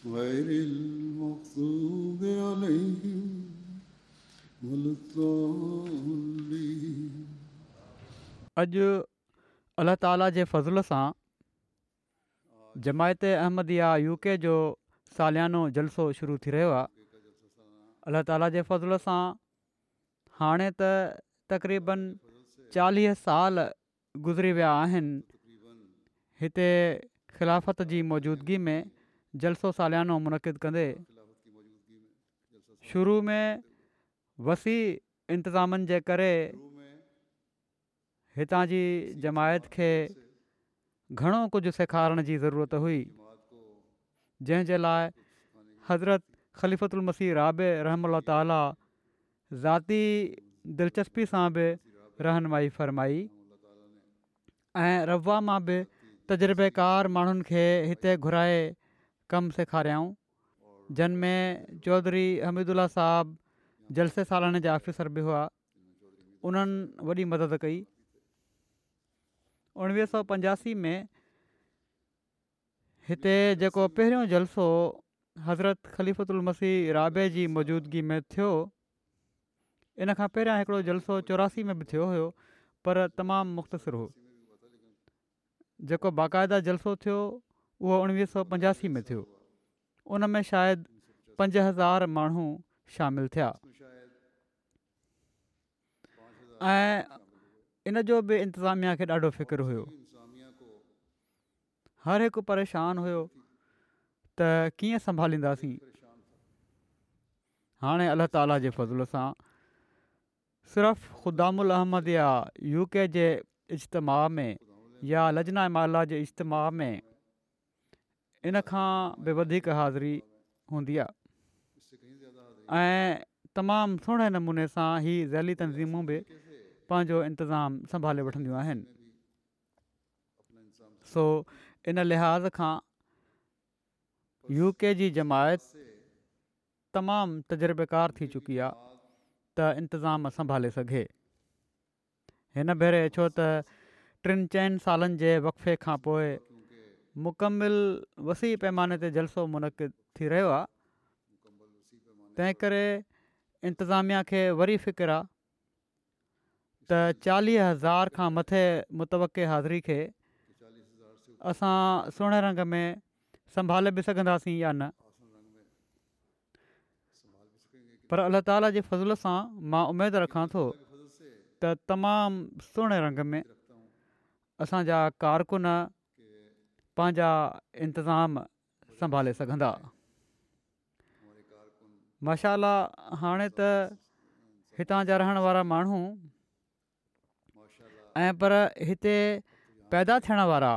अॼु अल्ला ताला जे फज़ल सां जमायत अहमद या यू के जो सालियानो जलसो शुरू थी रहियो आहे अलाह ताला जे فضل सां हाणे त तक़रीबन चालीह سال गुज़री विया आहिनि हिते ख़िलाफ़त जी मौजूदगी में जलसो सालियानो मुनक़िद कंदे शुरू में वसी इंतिज़ामनि जे करे हितां जी जमायत खे घणो कुझु सेखारण जी ज़रूरत हुई जंहिंजे लाइ हज़रत मसीह राब रहम ताल ज़ाती दिलचस्पी सां बि रहनुमाई फरमाई ऐं रवा मां बि तजुर्बेकार माण्हुनि खे हिते घुराए कमु सेखारियाऊं जिन में चौधरी हमीदुल्ला साहबु जलसे सालाने जा ऑफिसर बि हुआ उन्हनि वॾी मदद कई उणिवीह सौ पंजासी में हिते जेको पहिरियों जलसो हज़रत ख़लीफ़ल मसीह रा जी मौजूदगी में थियो इन खां पहिरियां हिकिड़ो जलसो चौरासी में बि थियो हुयो पर तमामु मुख़्तसिर हुओ जेको बाक़ाइदा जलसो थियो उहो उणिवीह सौ पंजासी में थियो उन में शायदि पंज हज़ार माण्हू शामिलु थिया ऐं इन जो बि इंतिज़ामिया खे ॾाढो फ़िक्रु हुओ हर हिकु परेशान हुयो त कीअं संभालींदासीं हाणे अल्ला ताला जे फज़ल सां सिर्फ़ु ख़ुदा उल अहमद या यू के जे इजतमाह में या लजना माला जे में इन खां बि वधीक हाज़िरी हूंदी आहे ऐं तमामु सुहिणे नमूने सां ई ज़ैली तंज़ीमूं बि पंहिंजो इंतज़ामु संभाले वठंदियूं आहिनि सो इन लिहाज़ खां यू के जी जमायत तमामु तजुर्बेकार थी चुकी आहे त इंतिज़ाम संभाले सघे हिन भेरे छो त टिनि चइनि सालनि जे वक़फ़े खां पोइ मुकमिल वसी पैमाने ते जलसो मुनक़िद थी रहियो आहे तंहिं करे इंतिज़ामिया खे वरी फ़िकिर आहे त चालीह हज़ार खां मथे मुत हाज़िरी खे असां सुहिणे रंग में संभाले बि सघंदासीं या न पर अलाह ताला जे फज़ुल सां मां उमेदु रखां थो त तमामु सुहिणे रंग में असांजा कारकुन पंहिंजा इंतिज़ाम संभाले सघंदा माशाला हाणे त हितां जा रहण वारा माण्हू ऐं पर हिते पैदा थियण वारा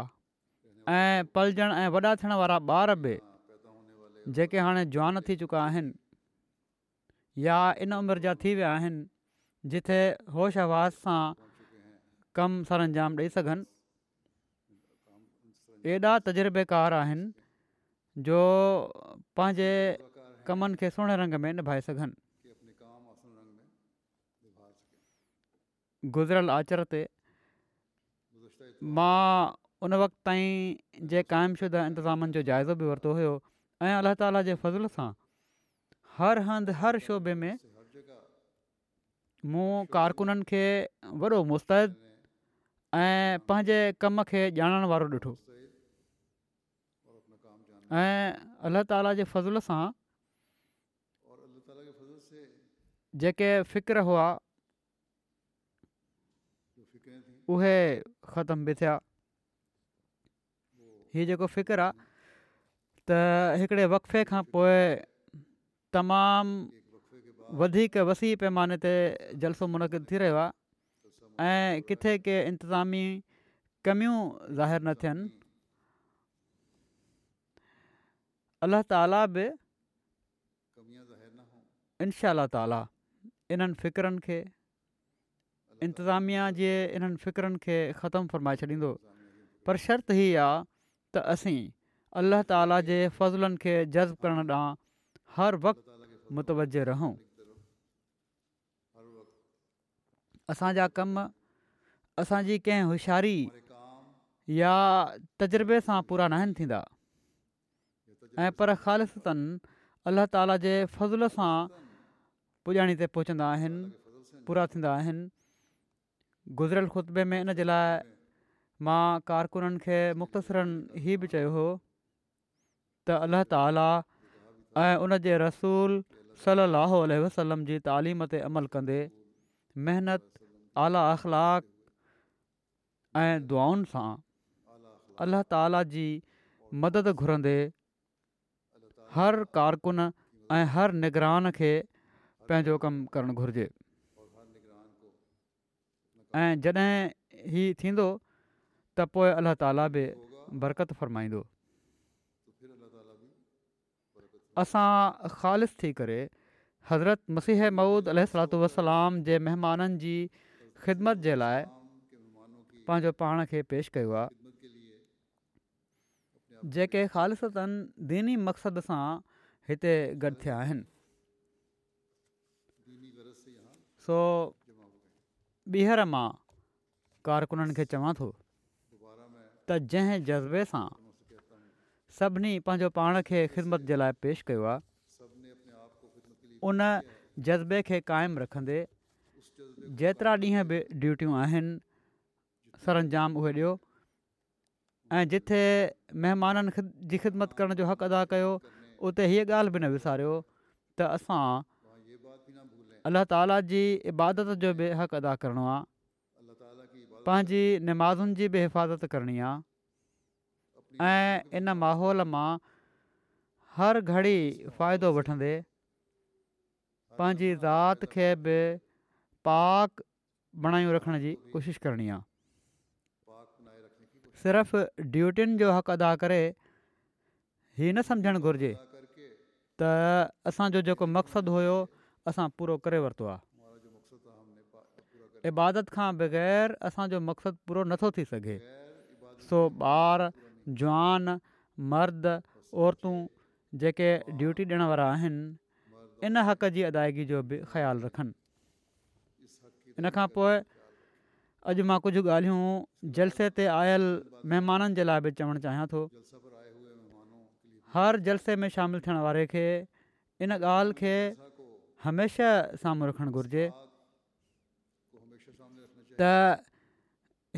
ऐं पलजण ऐं वॾा थियण वारा ॿार बि जेके हाणे जुआन थी चुका आहिनि या इन उमिरि जा थी विया आहिनि जिथे होश हवासश सां कमु सर अंजाम ॾेई सघनि एॾा तजुर्बेकार आहिनि जो पंहिंजे कमनि खे सुहि रंग में निभाए सघनि गुज़रियल आचर ते मां उन वक़्त ताईं जे क़ाइमशुदा इंतिज़ामनि जो जाइज़ो बि वरितो हुयो ऐं अलाह ताला जे फज़ल सां हर हंधि हर शोबे में मूं कारकुननि खे वॾो मुस्तैद ऐं पंहिंजे कम खे ॼाणण वारो ॾिठो ऐं अलाह त फ़ज़ल सां जेके फ़िक्र हुआ उहे ख़तम बि थिया ही जेको फ़िक्रु आहे त हिकिड़े वक़्फ़े खां पोइ तमामु वधीक वसी पैमाने ते जलसो मुनक़द थी रहियो आहे ऐं किथे के इंतिज़ामी कमियूं ज़ाहिर न थियनि अलाह ताला बि इनशा ताला इन्हनि फ़िक्रनि खे इंतिज़ामिया जे इन्हनि फ़िक्रनि खे ख़तमु फ़रमाए छॾींदो पर शर्त हीअ आहे त असीं अलाह ताला जे फ़ज़लनि खे जज़्बु करण ॾांहुं हर वक़्तु मुतवज रहूं असांजा कम असांजी कंहिं होशियारी या तजुर्बे सां पूरा न आहिनि थींदा ऐं पर ख़ालनि अलाह ताली जे फज़ुल सां पुॼाणी ते पहुचंदा आहिनि पूरा थींदा आहिनि गुज़िरियल ख़ुतबे में इन जे लाइ मां कारकुननि खे मुख़्तसरनि ई बि चयो हुओ त अल्लह ताला ऐं उन जे रसूल सलाहु वसलम जी तालीम ते अमल कंदे महिनत आला अख़लाक ऐं दुआनि सां अलाह ताला जी मदद घुरंदे हर कारकुन ऐं हर निगरान खे पंहिंजो कमु करणु घुरिजे ऐं जॾहिं हीउ थींदो त पोइ अलाह ताला बि बरक़त फ़रमाईंदो असां ख़ालि थी करे हज़रत मसीह मऊद अल वसलाम जे महिमाननि जी ख़िदमत जे लाइ पंहिंजो पाण खे पेश कयो आहे जेके ख़ालिसतनि दीनी मक़सद सां हिते गॾु थिया आहिनि सो ॿीहर मां कारकुननि खे चवां थो त जंहिं जज़्बे सां सभिनी पंहिंजो पाण खे ख़िदमत जे लाइ पेश कयो आहे उन जज़्बे खे क़ाइमु रखंदे जेतिरा ॾींहं बि ड्यूटियूं आहिनि सरंजाम ऐं जिथे महिमाननि ख़िद जी ख़िदमत करण जो हक़ अदा कयो उते हीअ ॻाल्हि बि न विसारियो त असां अलाह ताला जी इबादत जो बि हक़ अदा करणो आहे पंहिंजी नमाज़ुनि जी बि हिफ़ाज़त करणी आहे ऐं इन माहौल मां हर घड़ी फ़ाइदो वठंदे पंहिंजी ज़ात खे बि पाक बणाइयूं रखण जी कोशिशि आहे सिर्फ़ु ड्यूटियुनि जो हक़ अदा करे ई न सम्झणु घुरिजे त असांजो जेको मक़सदु हुयो असां पूरो करे वरितो आहे इबादत खां बग़ैर असांजो मक़सदु पूरो नथो थी सघे सो ॿार जवान मर्द औरतूं जेके ड्यूटी ॾियण वारा आहिनि इन हक़ जी अदायगी जो बि ख़्यालु रखनि इन खां पोइ अॼु मां कुझु ॻाल्हियूं जलसे ते आयल महिमाननि जे लाइ बि चवणु चाहियां थो हर जलसे में शामिलु थियण वारे खे इन ॻाल्हि खे हमेशह साम्हूं रखणु घुरिजे त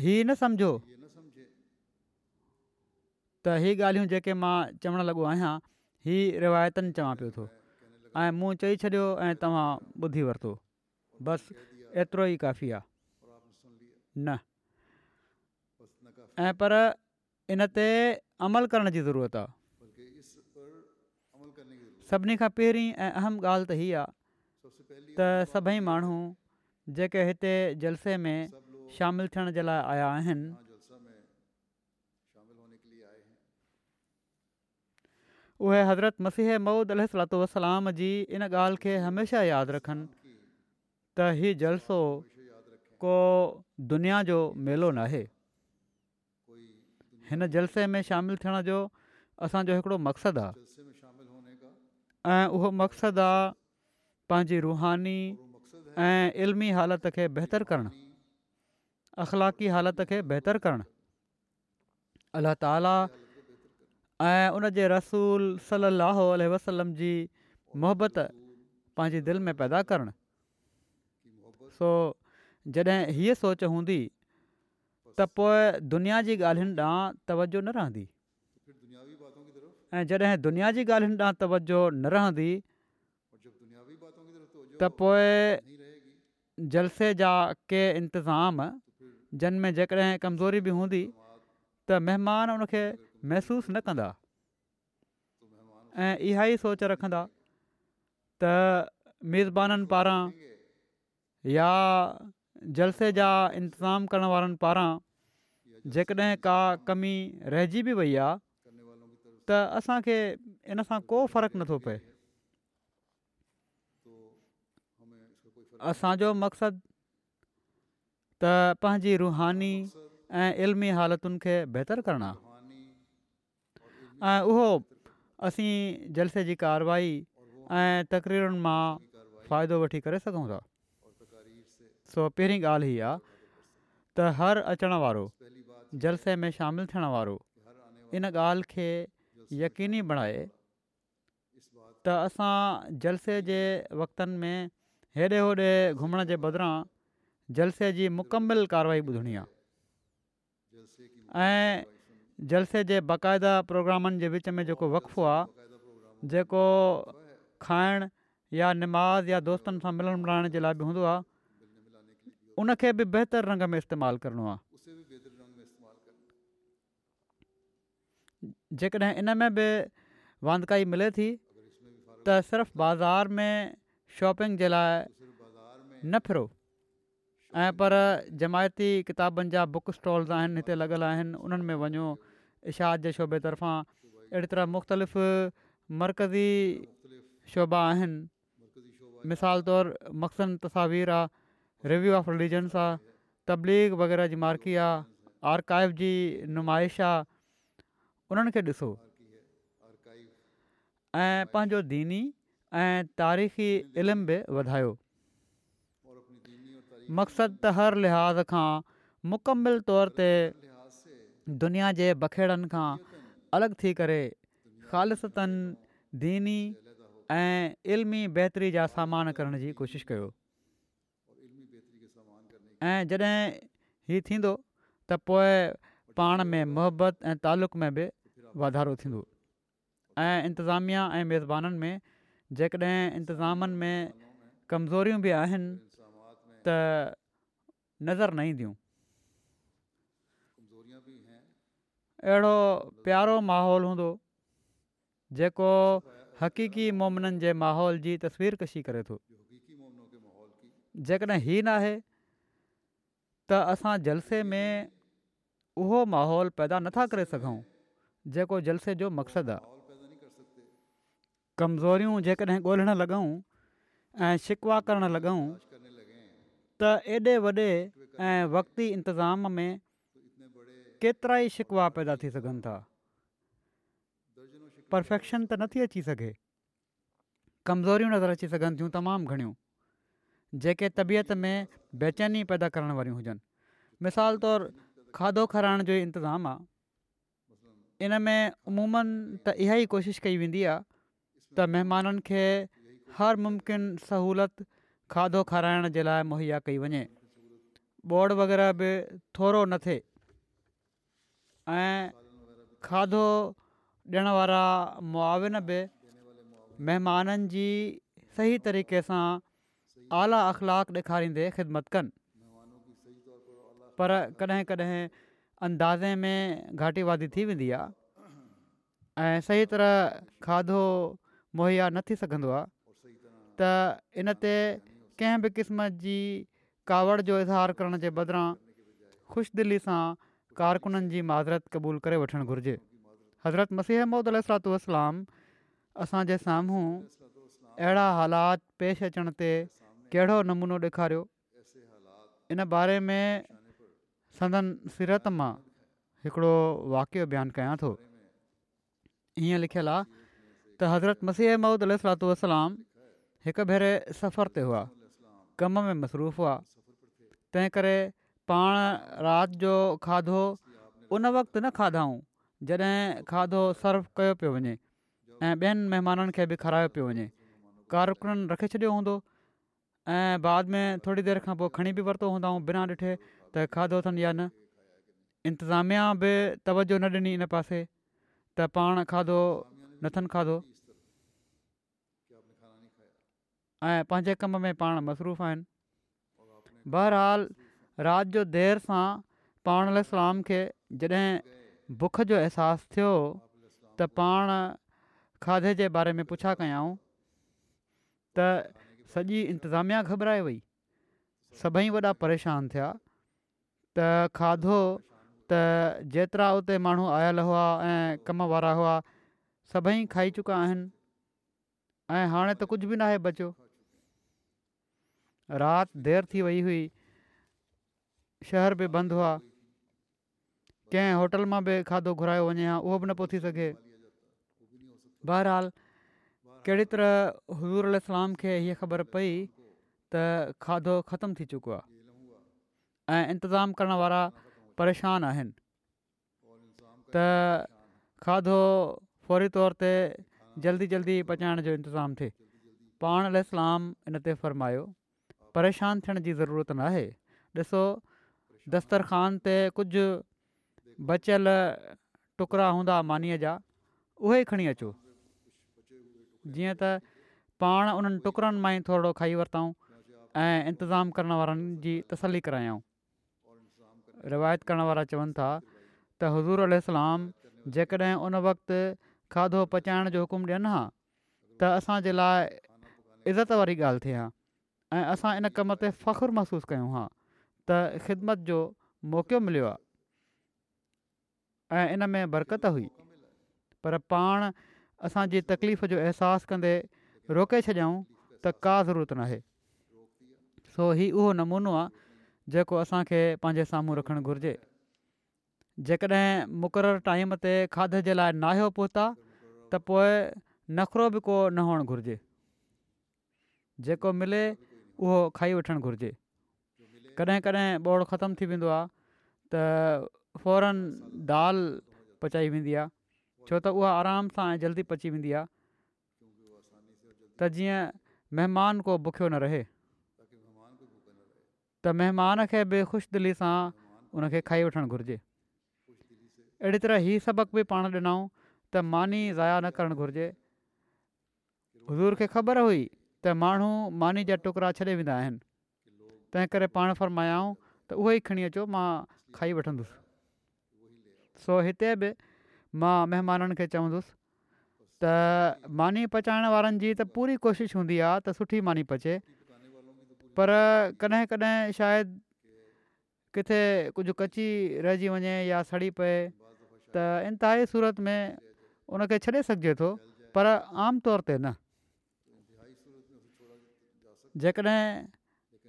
ई न सम्झो त हीअ ॻाल्हियूं जेके मां चवणु लॻो आहियां हीउ रिवायतनि चवां पियो थो ऐं मूं चई छॾियो ऐं तव्हां ॿुधी वरितो बसि एतिरो ई काफ़ी आहे न ऐं पर इन ते अमल करण जी ज़रूरत आहे सभिनी खां पहिरीं ऐं अहम ॻाल्हि त हीअ आहे त सभई माण्हू जेके हिते जलसे में शामिलु थियण जे लाइ आया आहिनि उहे हज़रत मसीह मऊद अलात वसलाम जी इन ॻाल्हि खे हमेशह यादि रखनि त हीउ जलसो को दुनिया जो मेलो न हिन जलसे में शामिलु थियण जो असांजो हिकिड़ो मक़सदु आहे ऐं उहो मक़सदु आहे पंहिंजी रुहानी ऐं इलमी हालत खे बहितरु करणु अख़लाक़ी हालत खे बहितरु करणु अल्ला ताला ऐं उन जे रसूल सलाहु अलसलम जी मोहबत पंहिंजी दिलि में पैदा करणु सो जॾहिं हीअ सोच हूंदी त पोइ दुनिया जी ॻाल्हियुनि ॾांहुं तवजो न रहंदी ऐं जॾहिं दुनिया जी ॻाल्हियुनि ॾांहुं तवजो न रहंदी त पोइ जलसे जा के इंतिज़ाम जनमें जेकॾहिं कमज़ोरी बि हूंदी त महिमान उनखे महसूसु न कंदा ऐं इहा ई सोच रखंदा त मेज़बाननि पारां या जलसे जा इंतजाम करण वारनि पारां जेकॾहिं का कमी रहिजी बि वई आहे त असांखे इन सां को फ़र्क़ु नथो पए असांजो मक़सदु त पंहिंजी रुहानी ऐं इल्मी हालतुनि खे बहितरु करण ऐं उहो असीं जलसे जी कारवाई ऐं तकरीरुनि मां फ़ाइदो वठी करे सघूं था सो पहिरीं ॻाल्हि हीअ त हर अचणु वारो जलसे में शामिलु थियण वारो इन ॻाल्हि खे यकीनी बणाए त असां जलसे जे वक़्तनि में हेॾे होॾे घुमण जे बदिरां जलसे जी मुकमिल कारवाई ॿुधणी आहे ऐं जलसे जे बाक़ाइदा प्रोग्रामनि जे विच में जेको वक़फ़ो आहे जेको खाइणु या नमाज़ या दोस्तनि सां मिलण मिलाइण जे लाइ बि हूंदो उनखे बि बहितर रंग में इस्तेमालु करिणो आहे जेकॾहिं इन में बि वांधकाई मिले थी त सिर्फ़ु बाज़ारि में शॉपिंग जे लाइ न फिरो ऐं पर जमायती किताबनि जा बुक स्टॉल्स आहिनि हिते लॻल आहिनि उन्हनि में वञो इशाद जे शोभे तरफ़ां अहिड़ी तरह मुख़्तलिफ़ मर्कज़ी शोभा आहिनि मिसाल तौरु आहे रिव्यू ऑफ रिलीजन्स आहे तबलीग वग़ैरह जी मार्की आहे आर्काइव जी नुमाइश आहे उन्हनि खे ॾिसो ऐं पंहिंजो दीनी ऐं तारीख़ी इल्मु बि वधायो मक़सदु त हर लिहाज़ खां मुकमिल तौर ते दुनिया जे बखेड़नि खां अलॻि थी करे ख़ालिसतनि दीनी ऐं इल्मी बहितरी जा सामान करण जी कोशिशि कयो ऐं जॾहिं हीउ थींदो त पोइ पाण में मोहबत ऐं तालुक़ में बि वाधारो थींदो ऐं इंतिज़ामिया ऐं मेज़बाननि में जेकॾहिं इंतिज़ामनि में कमज़ोरियूं बि आहिनि त नज़र न ईंदियूं अहिड़ो प्यारो माहौल हूंदो जेको हकीक़ी मोमिननि जे माहौल जी तस्वीर कशी करे थो जेकॾहिं ही नाहे त असां जलसे में उहो माहौल पैदा नथा करे सघूं जेको जलसे जो मक़सदु आहे कमज़ोरियूं जेकॾहिं ॻोल्हणु लॻूं ऐं शिकवा करणु लॻूं त एॾे वॾे ऐं वक़्ती इंतिज़ाम में केतिरा ई शिकवा पैदा थी सघनि था परफेक्शन त नथी अची सघे कमज़ोरियूं नज़र अची सघनि थियूं तमामु घणियूं जेके तबियत में बेचैनी पैदा करण वारियूं हुजनि मिसाल तौरु खाधो खाराइण जो ई आहे इन में उमूमनि त इहा ई कोशिशि कई वेंदी आहे त महिमाननि खे हर मुमकिन सहूलियत खाधो खाराइण जे लाइ मुहैया कई वञे बोड़ वग़ैरह बि थोरो न थिए ऐं खाधो ॾियण वारा मुआविन बि महिमाननि जी सही तरीक़े सां आला अख़लाक ॾेखारींदे ख़िदमत कनि पर कॾहिं कॾहिं अंदाज़े में घाटी वाधी थी वेंदी आहे ऐं सही तरह खाधो मुहैया न थी सघंदो आहे त इन ते कंहिं बि क़िस्म जी कावड़ जो इज़हार करण जे बदिरां ख़ुश दिली सां कारकुननि जी माज़रत क़बूलु करे वठणु घुरिजे हज़रत मसीह मम्मत वसलाम असांजे साम्हूं अहिड़ा हालात पेश अचण ते कहिड़ो नमूनो ॾेखारियो इन बारे में संदन सिरत मां हिकिड़ो वाक़ियो बयानु कयां थो हीअं लिखियलु आहे त हज़रत मसीह ममूद अल सलातलाम हिकु भेरे सफ़र ते हुआ कम में मसरूफ़ हुआ तंहिं करे पाण राति जो खाधो उन वक़्त न खाधाऊं जॾहिं खाधो सर्व कयो पियो वञे ऐं ॿियनि महिमाननि खे बि खारायो पियो वञे कारकुननि रखे छॾियो हूंदो ऐं बाद में थोरी देरि खां पोइ खणी बि वरितो हूंदा बिना ॾिठे त खाधो अथनि या न इंतिज़ामिया बि तवजो न ॾिनी हिन पासे त पाण खाधो न अथनि खाधो ऐं पंहिंजे कम में पाण मसरूफ़ आहिनि बहरहाल राति जो देरि सां पाण अलाम खे जॾहिं बुख जो अहसासु थियो त पाण खाधे जे बारे में पुछा कयऊं त सॼी इंतिज़ामिया ख़बर आहे वई सभई वॾा परेशान थिया त खाधो त जेतिरा उते माण्हू आयल हुआ ऐं कमु वारा हुआ सभई खाई चुका आहिनि ऐं हाणे त कुझु बि न आहे बचियो राति देरि थी वई हुई शहर बि बंदि हुआ कंहिं होटल मां बि खाधो घुरायो वञे हा उहो बि न पियो थी सघे कहिड़ी तरह हज़ूर अलाम खे हीअ ख़बर पई त खाधो ख़तम थी चुको आहे ऐं इंतज़ामु करण वारा परेशान आहिनि त खाधो फौरी तौर ते जल्दी जल्दी पचाइण जो इंतज़ाम थिए पाण अलाम इन ते फ़रमायो परेशान थियण जी ज़रूरत न आहे ॾिसो दस्तरख़ान ते कुझु बचियल टुकड़ा हूंदा मानीअ जा उहे ई खणी अचो जीअं त पाण उन्हनि टुकड़नि मां ई थोरो खाई वरितऊं ऐं इंतिज़ामु करण वारनि जी तसल्ली करायूं रिवायत करण वारा चवनि था त हज़ूर अल जेकॾहिं उन वक़्ति खाधो पचाइण जो हुकुम ॾियनि हा त असांजे लाइ इज़त वारी ॻाल्हि थिए हा ऐं असां इन कम ते फ़खुरु महसूसु कयूं हा त ख़िदमत जो मौक़ो मिलियो आहे ऐं इन में बरकत हुई पर पाण असांजी तकलीफ़ जो अहसासु कंदे रोके छॾियऊं त का ज़रूरत ना है, सो ही उहो नमूनो आहे जेको असांखे पंहिंजे साम्हूं रखणु घुरिजे जेकॾहिं मुक़ररु टाइम ते खाधे जे लाइ नाहियो पहुता त पोइ नखरो बि को न हुअणु घुरिजे जेको मिले उहो खाई वठणु घुरिजे कॾहिं कॾहिं ॿोड़ ख़तम थी वेंदो आहे त फौरन दाल पचाई वेंदी आहे छो त उहा आराम सां ऐं जल्दी पची वेंदी आहे त जीअं महिमान को बुखियो न रहे त महिमान खे बि ख़ुशि दिली सां उनखे खाई वठणु घुरिजे अहिड़ी तरह ई सबक़ बि पाण ॾिनऊं त मानी ज़ाया न करणु घुरिजे हज़ूर खे ख़बर हुई त माण्हू मानी जा टुकड़ा छॾे वेंदा आहिनि तंहिं करे पाण फरमायाऊं त उहो ई खणी अचो मां खाई वठंदुसि सो हिते बि मां महिमाननि खे चवंदुसि त मानी पचाइण वारनि जी त पूरी कोशिशि हूंदी आहे त सुठी मानी पचे पर कॾहिं कॾहिं शायदि किथे कुझु कची रहिजी वञे या सड़ी पए त इंतिहाई सूरत में उनखे छॾे सघिजे थो पर आमतौर ते न जेकॾहिं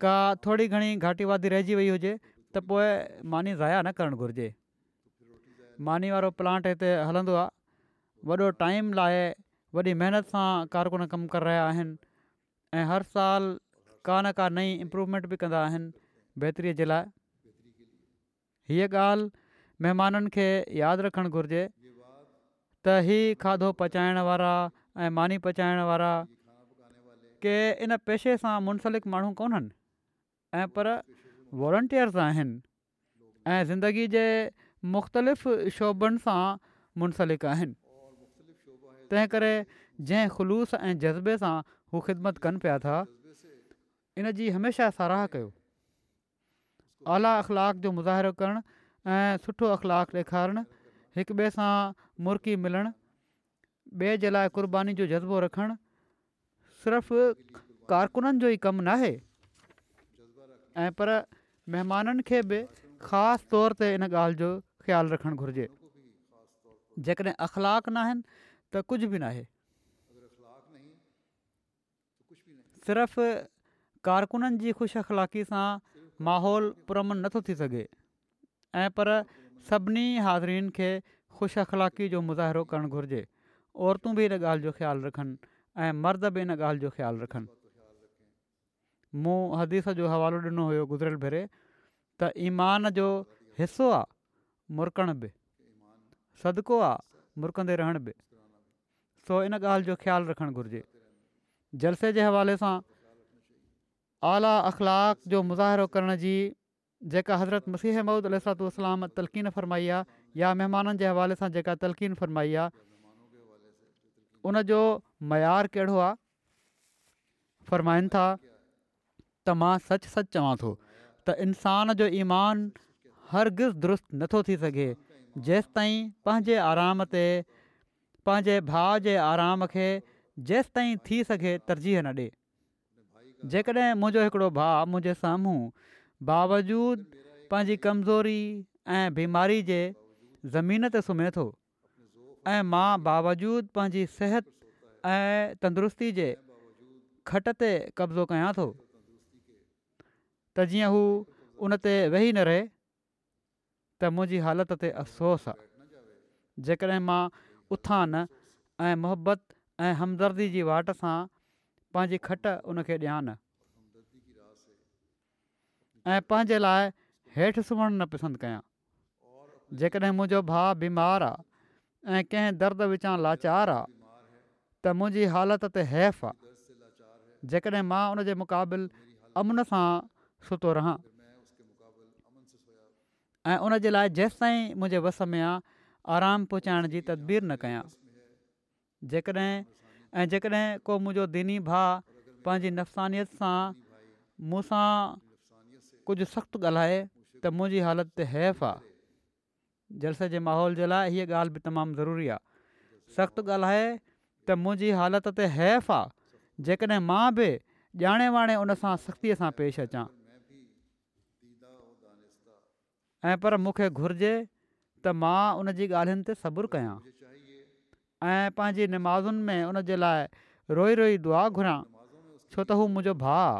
का थोरी घणी घाटी घाटीवादी रहिजी वई हुजे त पोइ मानी ज़ाया न करणु घुरिजे मानी वारो प्लांट हिते हलंदो आहे वॾो टाइम लाइ वॾी महिनत सां कारकुन कमु करे रहिया आहिनि हर साल का न का नई इम्प्रूवमेंट बि कंदा आहिनि बहितरीअ जे लाइ हीअ ॻाल्हि महिमाननि खे यादि रखणु घुरिजे त ई खाधो पचाइण वारा ऐं मानी पचाइण वारा के इन पेशे सां मुनसलिक माण्हू कोन्हनि ऐं पर वॉलेंटियर्स आहिनि ऐं ज़िंदगी जे मुख़्तलिफ़ शोभनि सां मुंसलिकु आहिनि तंहिं करे जंहिं ख़ुलूस ऐं जज़्बे सां हू ख़िदमत कनि पिया था इन जी हमेशह साराह कयो आला अख़लाक़ जो मुज़रो करणु ऐं सुठो अख़लाक ॾेखारणु हिक ॿिए सां मुर्की मिलणु ॿिए जे लाइ क़ुर्बानी जो जज़्बो रखणु सिर्फ़ कारकुननि जो ई कमु न आहे ऐं पर महिमाननि खे बि ख़ासि तौर ते इन ॻाल्हि जो ख़्यालु रखणु घुरिजे जेकॾहिं अख़लाक न आहिनि त कुझु बि न आहे सिर्फ़ु कारकुननि जी ख़ुशि अख़लाक़ी सां माहौल पुरमन नथो थी सघे ऐं पर सभिनी हाज़िरीनि खे ख़ुशि अख़लाकी जो मुज़ाहिरो करणु घुरिजे औरतूं बि इन ॻाल्हि जो ख़्यालु रखनि ऐं मर्द बि इन ॻाल्हि जो ख़्यालु रखनि मूं हदीस जो हवालो ॾिनो हुयो गुज़िरियल भेरे त ईमान जो हिसो आहे मुरकणु बि सदिको आहे मुरकंदे रहण बि सो इन ॻाल्हि जो ख़्यालु रखणु घुरिजे जलसे जे हवाले सां आला अख़लाक जो मुज़ाहिरो करण जी जेका हज़रत मसीह अहमूद अलातलाम तलक़ीन फरमाई आहे या महिमाननि जे हवाले सां जेका तलक़ीन फरमाई आहे उनजो मयारु कहिड़ो आहे फ़रमाइनि था त मां सच सच चवां थो त इंसान जो ईमान हरगिज़ु दुरुस्त नथो थी सघे जेसिताईं पंहिंजे आराम ते पंहिंजे भाउ जे आराम खे जेसिताईं थी सघे तरजीह न ॾिए जेकॾहिं मुंहिंजो हिकिड़ो भाउ मुंहिंजे साम्हूं बावजूद पंहिंजी कमज़ोरी ऐं बीमारी जे ज़मीन ते सुम्हे थो ऐं मां बावजूद पंहिंजी सिहत ऐं तंदुरुस्ती जे खट ते कब्ज़ो कयां थो त जीअं हू उन ते वेही न रहे त मुंहिंजी हालति ते अफ़सोस आहे जेकॾहिं मां उथान ऐं ऐं हमदर्दी जी वाट सां पंहिंजी खट उनखे ॾियांनि ऐं पंहिंजे लाइ हेठि सुम्हणु न पसंदि कयां जेकॾहिं मुंहिंजो भाउ बीमार आहे ऐं कंहिं दर्द विचां लाचार आहे त मुंहिंजी हालति ते हैफ़ आहे जेकॾहिं मां उनजे मुक़ाबिल अमन सां सुतो रहां ऐं उन जे लाइ मुझे मुंहिंजे वस में आहे आराम पहुचाइण जी तदबीर न कयां जेकॾहिं ऐं जेकॾहिं को मुंहिंजो दिनी भा पंहिंजी नफ़सानियत सां मूं कुझु सख़्तु ॻाल्हाए त मुंहिंजी हालति हैफ़ आहे जल्स जे माहौल जे लाइ हीअ ॻाल्हि बि तमामु ज़रूरी आहे सख़्तु ॻाल्हाए त मुंहिंजी हालति ते हैफ़ आहे जेकॾहिं मां बि ॼाणे वाणे उनसां सख़्तीअ सां पेश अचां ऐं पर मूंखे घुरिजे त मां उन जी ॻाल्हियुनि ते सबुरु कयां ऐं पंहिंजी नमाज़ुनि में उनजे लाइ रोई रोई दुआ घुरां छो त हू मुंहिंजो भाउ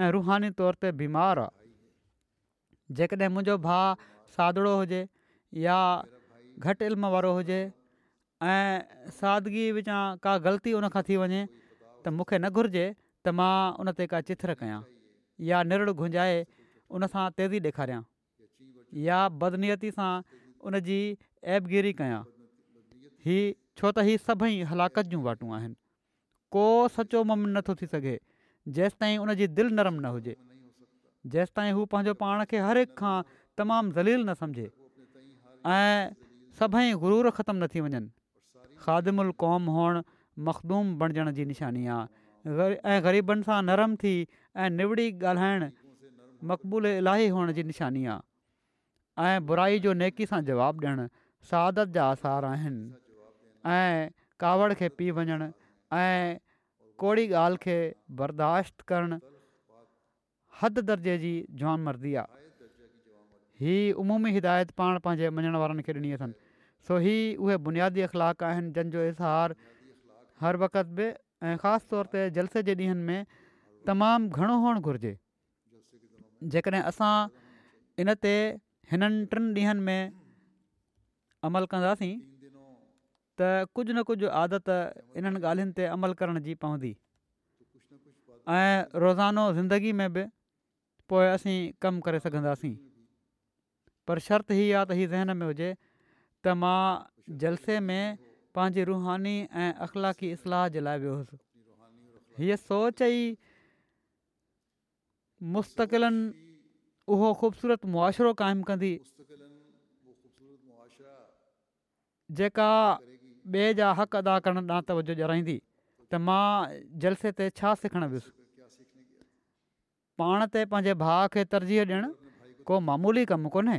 ऐं रुहानी तौर ते बीमारु आहे जेकॾहिं मुंहिंजो भाउ सादिड़ो हुजे या घटि इल्म वारो हुजे ऐं सादिगी विचां का ग़लती उन खां थी वञे त मूंखे न घुरिजे त मां उन ते का चित्र कयां या निड़ घुंजाए उन तेज़ी ॾेखारियां या बदनीयती सां उन जी ऐबगिरी कयां हीअ छो त हीअ सभई हलाकत जूं वाटूं आहिनि को सचो मम नथो थी सघे जेसिताईं उनजी दिलि नरम न हुजे जेसिताईं हू पंहिंजो पाण खे हरहिक खां तमामु ज़लील न सम्झे ऐं सभई ग़रूर ख़तमु न थी वञनि ख़ाद मुल क़ौम हुअणु मखदूम बणिजण जी निशानी आहे ग़री ऐं ग़रीबनि सां नरमु थी ऐं निवड़ी ॻाल्हाइणु मक़बूल इलाही हुअण जी निशानी आहे ऐं बुराई जो नेकी सां जवाबु ॾियणु सादत जा आसार आहिनि कावड़ खे पी वञणु कोड़ी ॻाल्हि खे बर्दाश्त करणु हद दर्जे जी जान मर्दी आहे हीअ उमूमी हिदायत पाण पंहिंजे मञण वारनि खे ॾिनी अथनि सो हीअ उहे बुनियादी अख़लाक आहिनि जंहिंजो इज़हार हर वक़्त ऐं ख़ासि तौर ते जलसे जे ॾींहंनि में तमामु घणो हुअणु घुरिजे जेकॾहिं असां इन हिननि टिनि ॾींहनि में अमल कंदासीं त कुझु न कुझु आदत इन्हनि ॻाल्हियुनि ते अमल करण जी पवंदी ऐं रोज़ानो ज़िंदगी में बि पोइ असीं कमु करे सघंदासीं पर शर्त हीअ आहे त हीअ ज़हन में हुजे त मां जलसे में पंहिंजी रुहानी ऐं अख़लाक़ी इस्लाह जे लाइ वियो हुउसि हीअ सोच ई मुस्तक़िलनि उहो ख़ूबसूरत मुआशि क़ाइमु कंदी जेका ॿिए जा हक़ अदा करण ॾांहुं ॼाणाईंदी त मां जलसे ते छा सिखणु वियुसि पाण ते पंहिंजे भाउ खे तरजीह ॾियणु को मामूली कमु कोन्हे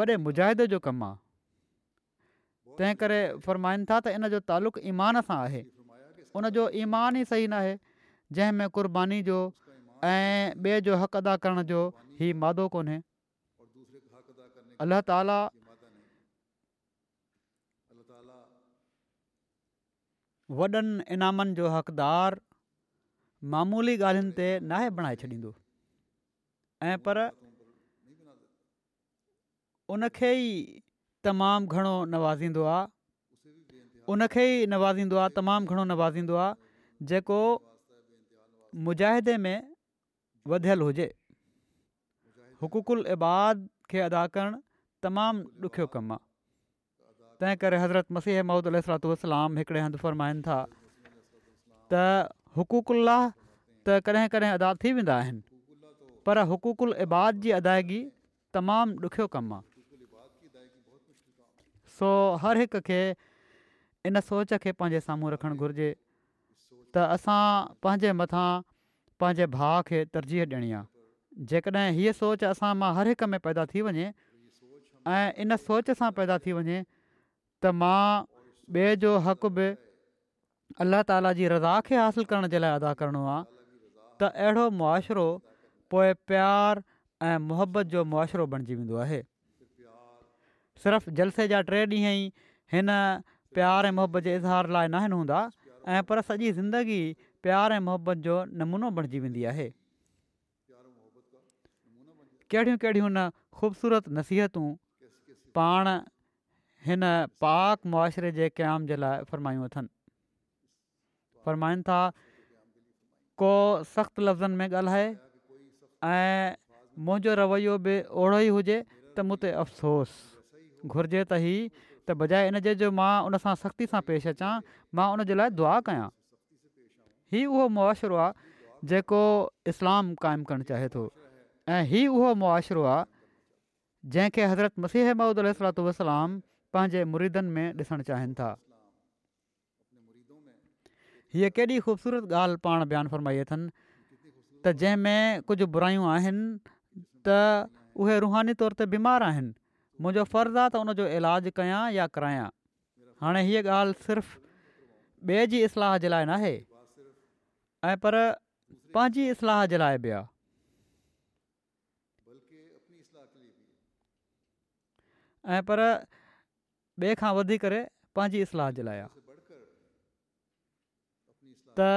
वॾे मुजाहिद जो कमु आहे तंहिं करे फ़र्माईनि था त इन जो तालुक़ु ईमान सां आहे उनजो ईमान ई सही न आहे जंहिंमें क़ुर्बानी जो ऐं ॿिए जो हक़ अदा करण जो ही मादो कोन्हे वॾनि इनामनि जो हक़दारु मामूली ॻाल्हियुनि ते नाहे बणाए छॾींदो ऐं पर उनखे ई तमामु घणो नवाज़ींदो आहे उनखे ई नवाज़ींदो आहे तमामु घणो नवाज़ींदो आहे जेको मुजाहिदे में वधियल हुजे हुकुल इबाद खे अदा करणु तमामु ॾुखियो कमु आहे तंहिं करे हज़रत मसीह महमद अल हिकिड़े हंधु फ़रमाइनि था त हुकुकुल्लाह त कॾहिं कॾहिं अदा थी वेंदा आहिनि पर हुकूकुल इबाद जी अदाइगी तमामु ॾुखियो कमु आहे सो हर हिक खे इन सोच खे पंहिंजे साम्हूं रखणु घुरिजे त असां पंहिंजे मथां पंहिंजे भाउ खे तरजीह ॾियणी आहे जेकॾहिं हीअ सोच असां मां हर हिक में पैदा थी वञे इन सोच सां पैदा थी वञे त मां ॿिए जो हक़ बि अलाह ताला जी रज़ा खे हासिलु करण जे लाइ अदा करणो आहे त अहिड़ो मुआशिरो पोइ प्यारु ऐं जो मुआरो बणिजी वेंदो आहे सिर्फ़ु जलसे जा टे ॾींहं ई हिन प्यार ऐं मुहबत जे इज़हार लाइ न आहिनि हूंदा ऐं पर सॼी ज़िंदगी प्यार ऐं मुहबत जो नमूनो बणिजी वेंदी आहे कहिड़ियूं कहिड़ियूं न ख़ूबसूरत नसीहतूं पाण हिन पाक मुआरे जे क़याम जे लाइ फ़रमायूं अथनि फ़रमाइनि था को सख़्तु लफ़्ज़नि में ॻाल्हाए ऐं मुंहिंजो रवैयो बि ओड़ो ई हुजे त मूं ते अफ़सोस घुरिजे त ई त बजाए इनजे जो मां उनसां सख़्ती सां पेश अचां मां उनजे लाइ दुआ कयां हीउ उहो मुआशिरो आहे जेको इस्लाम क़ाइमु करणु चाहे थो ऐं हीअ उहो मुआशिरो आहे जंहिंखे हज़रत मसीह महूदुलात वसलाम पंहिंजे मुरीदनि में ॾिसणु चाहिनि था हीअ केॾी ख़ूबसूरत ॻाल्हि पाण बयानु फरमाई अथनि त जंहिंमें कुझु बुराइयूं आहिनि त उहे रुहानी तौर ते बीमार आहिनि मुंहिंजो फ़र्ज़ु आहे त उनजो इलाजु कया या करायां हाणे हीअ ॻाल्हि सिर्फ़ ॿिए जी इस्लाह जे लाइ नाहे ऐं पर पंहिंजी इस्लाह जे लाइ बि आहे ऐं पर ॿिए खां वधी करे पंहिंजी इस्लाह जे लाइ त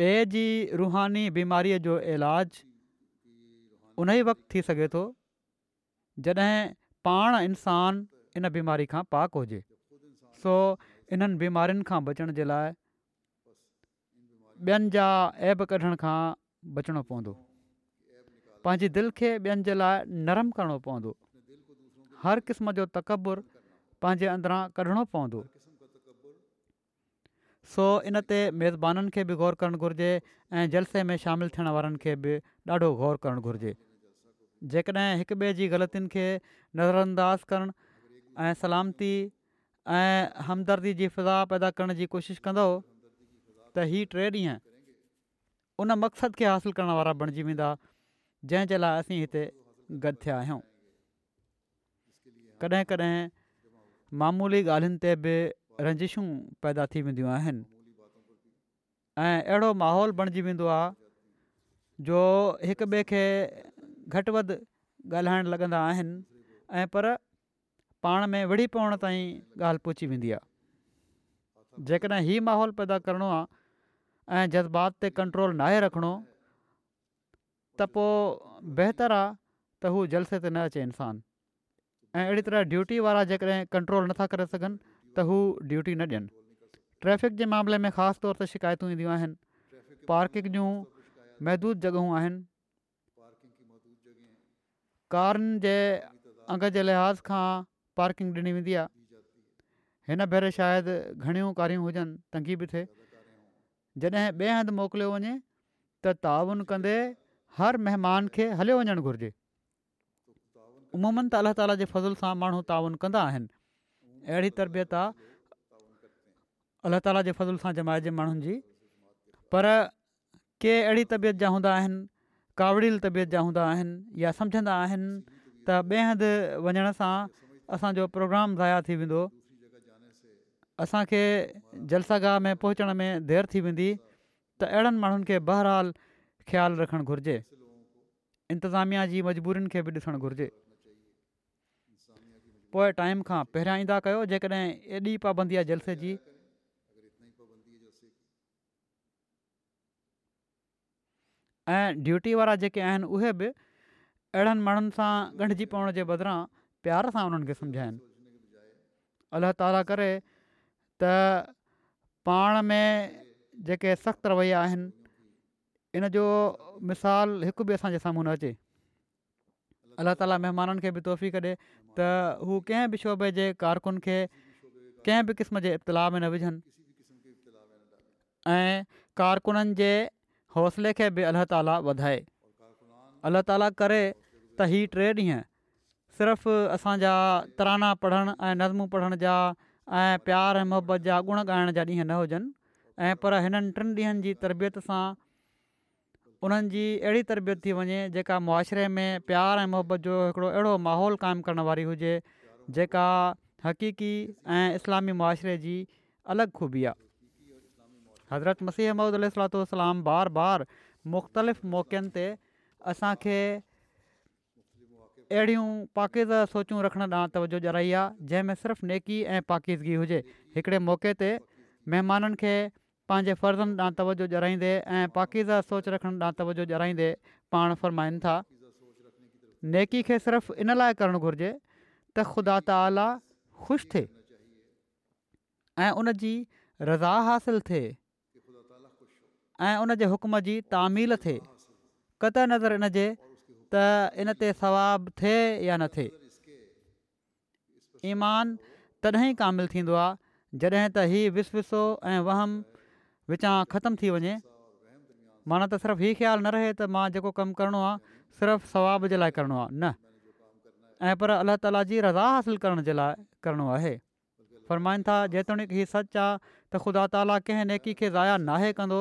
ॿिए जी रुहानी बीमारीअ जो इलाज उन ई वक़्तु थी सघे थो जॾहिं पाण इंसान इन बीमारी खां पाक हुजे सो इन्हनि बीमारियुनि खां बचण जे लाइ ॿियनि जा ऐब कढण खां बचणो पवंदो पंहिंजी दिलि खे ॿियनि नरम पवंदो हर क़िस्म जो तकबुर पंहिंजे अंदरां कढणो पवंदो सो इन ते मेज़बानीनि खे बि ग़ौरु करणु घुरिजे ऐं जलसे में शामिलु थियण वारनि खे बि ॾाढो गौर करणु घुरिजे जेकॾहिं हिक ॿिए जी ग़लतियुनि खे नज़र करणु ऐं सलामती ऐं हमदर्दी जी फिज़ा पैदा करण जी कोशिशि कंदो त इहा टे ॾींहं उन मक़सद खे हासिलु करण वारा बणिजी वेंदा जंहिंजे लाइ असीं हिते गद थिया कॾहिं कॾहिं मामूली ॻाल्हियुनि ते बि रंजिशूं पैदा थी वेंदियूं आहिनि ऐं अहिड़ो माहौल बणजी वेंदो आहे जो हिक ॿिए खे घटि वधि ॻाल्हाइणु लॻंदा आहिनि ऐं पर पाण में विढ़ी पवण ताईं ॻाल्हि पहुची वेंदी आहे जेकॾहिं हीउ माहौल पैदा करिणो आहे ऐं जज़्बात ते कंट्रोल नाहे रखिणो त पोइ बहितरु आहे त हू जलसे ते न अचे इंसानु ऐं अहिड़ी तरह ड्यूटी वारा जेकॾहिं कंट्रोल नथा करे सघनि त हू ड्यूटी न ॾियनि ट्रैफ़िक जे मामले में ख़ासि तौर ते शिकायतूं ईंदियूं आहिनि पार्किंग जूं महदूद जॻहियूं आहिनि कारनि जे अंग जे लिहाज़ खां पार्किंग ॾिनी वेंदी आहे हिन भेरे शायदि घणियूं कारियूं हुजनि तंगी बि थिए जॾहिं ॿिए हंधि मोकिलियो वञे त ताउन कंदे हर महिमान खे हलियो वञणु घुरिजे उमूमनि त अलाह ताला जे फज़ल सां माण्हू तावन कंदा आहिनि अहिड़ी तरबियत आहे अलाह ताला जे फज़ल सां जमाइजे माण्हुनि जी पर के अहिड़ी तबियत जा हूंदा आहिनि कावड़ील तबियत जा हूंदा आहिनि या सम्झंदा आहिनि त ॿिए हंधि वञण सां असांजो प्रोग्राम ज़ाया थी वेंदो असांखे जलसा गाह में पहुचण में देरि थी वेंदी त अहिड़नि माण्हुनि खे बहरहाल ख़्यालु रखणु घुरिजे इंतिज़ामिया जी मजबूरीनि खे बि ॾिसणु घुरिजे पोइ टाइम खां पहिरियां ईंदा कयो जेकॾहिं एॾी पाबंदी आहे जलसे जी ऐं ड्यूटी वारा जेके आहिनि उहे बि अहिड़नि माण्हुनि सां ॻंढिजी पवण जे बदिरां प्यार सां उन्हनि खे सम्झाइनि अलाह ताला करे त पाण में जेके सख़्तु रवैया आहिनि इन जो मिसाल हिकु बि असांजे साम्हूं न अचे अलाह ताला महिमाननि खे बि तोहफ़ी त हू कंहिं बि शोभे जे कारकुन खे कंहिं बि क़िस्म जे इतला में न विझनि ऐं कारकुननि जे हौसले खे बि अलाह ताला वधाए अल्लाह ताला करे त हीअ टे ॾींहं सिर्फ़ु असांजा तराना पढ़णु ऐं नज़्मो पढ़ण जा ऐं प्यार ऐं मुहबत जा गुण ॻाइण जा ॾींहं न हुजनि ऐं पर हिननि टिनि ॾींहंनि तरबियत सां उन्हनि जी अहिड़ी तरबियत थी वञे जेका मुआशरे में प्यार ऐं मुहबत जो हिकिड़ो अहिड़ो माहौल क़ाइमु करण वारी हुजे जेका हक़ीक़ी ऐं इस्लामी मुआशरे जी अलॻि ख़ूबी आहे हज़रत मसीह महमद अल बार बार मुख़्तलिफ़ मौक़नि ते असांखे अहिड़ियूं पाकीद सोचूं रखण ॾांहुं तवजो ॼा आहे जंहिंमें सिर्फ़ु नेकी ऐं पाकीज़गी हुजे हिकिड़े मौक़े ते महिमाननि पंहिंजे फर्ज़नि ॾांहुं तवजो ॼाईंदे ऐं पाकीज़ा सोच रखण ॾांहुं तवजो ॼाणाईंदे पाण फ़र्माईनि था नेकी खे सिर्फ़ु इन लाइ करणु घुरिजे त ख़ुदा ताला ख़ुशि थिए ऐं उन जी रज़ा हासिलु थिए ऐं उन जे हुकम जी तामील थिए क़त नज़र त इन ते सवाबु थिए या न थिए ईमान तॾहिं ई थींदो आहे जॾहिं त हीउ ऐं वहम विचां ख़तमु थी वञे माना त सिर्फ़ु हीअ ख़्यालु न रहे त मां जेको कमु करिणो आहे सिर्फ़ु सवाब जे लाइ करिणो आहे न ऐं पर अलाह ताला जी रज़ा हासिलु करण जे लाइ करिणो आहे फ़र्माईनि था जेतोणीकि हीउ सच आहे त ख़ुदा ताला कंहिं नेकी खे ज़ाया नाहे कंदो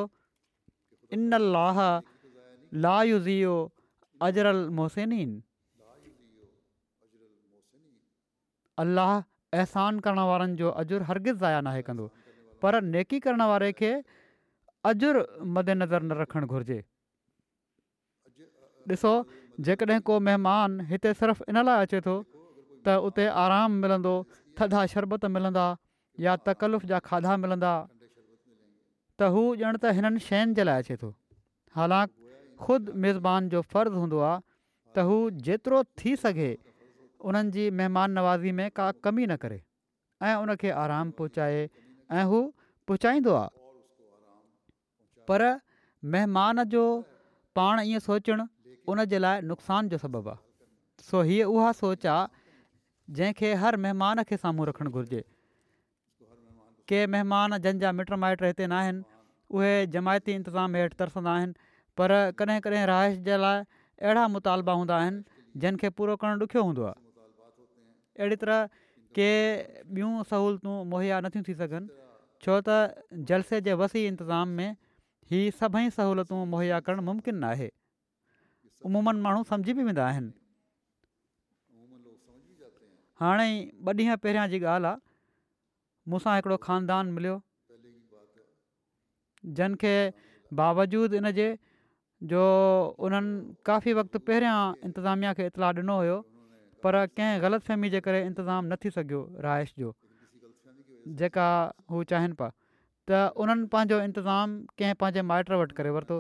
इन अलाह ला यूज़ीओ अजरल मोहसिनाह अहसान करण वारनि जो अजुर हरगिज़ ज़ाया नाहे कंदो पर नेकी करण वारे खे अजर मदेनज़र न रखणु घुरिजे ॾिसो जेकॾहिं को महिमान हिते सिर्फ़ु इन लाइ अचे थो त उते आरामु मिलंदो थदा शरबत मिलंदा या तकल्फ जा खाधा मिलंदा त हू ॼण त हिननि शयुनि जे लाइ अचे थो हालांकि ख़ुदि मेज़बान जो फ़र्ज़ु हूंदो आहे त हू जेतिरो थी सघे उन्हनि जी महिमान नवाज़ी में का कमी न करे ऐं उनखे आराम पहुचाए ऐं हू पहुचाईंदो आहे पर महिमान जो पाण ईअं सोचणु उन जे लाइ नुक़सान जो सबबु आहे सो हीअ उहा सोच आहे जंहिंखे हर महिमान खे साम्हूं रखणु घुरिजे के महिमान जंहिंजा मिट माइट हिते नाहिनि उहे जमायती इंतिज़ाम हेठि तरसंदा आहिनि पर कॾहिं कॾहिं रहाइश जे लाइ अहिड़ा मुतालबा हूंदा आहिनि जंहिंखे पूरो करणु ॾुखियो हूंदो आहे अहिड़ी तरह के ॿियूं सहूलियतूं मुहैया नथियूं थी सघनि छो त जलसे जे वसी इंतिज़ाम में हीअ सभई सहूलियतूं मुहैया करणु मुमकिन न आहे अमूमनि माण्हू सम्झी बि वेंदा आहिनि हाणे ॿ ॾींहं पहिरियां जी ॻाल्हि आहे मूंसां हिकिड़ो ख़ानदान मिलियो जनखे बावजूद इनजे जो उन्हनि काफ़ी वक़्तु पहिरियां इंतिज़ामिया खे इतलाउ ॾिनो हुयो पर कंहिं ग़लति फ़हमी जे करे इंतिज़ामु न थी सघियो जो जेका हू त उन्हनि पंहिंजो इंतिज़ामु कंहिं पंहिंजे माइट वटि करे वरितो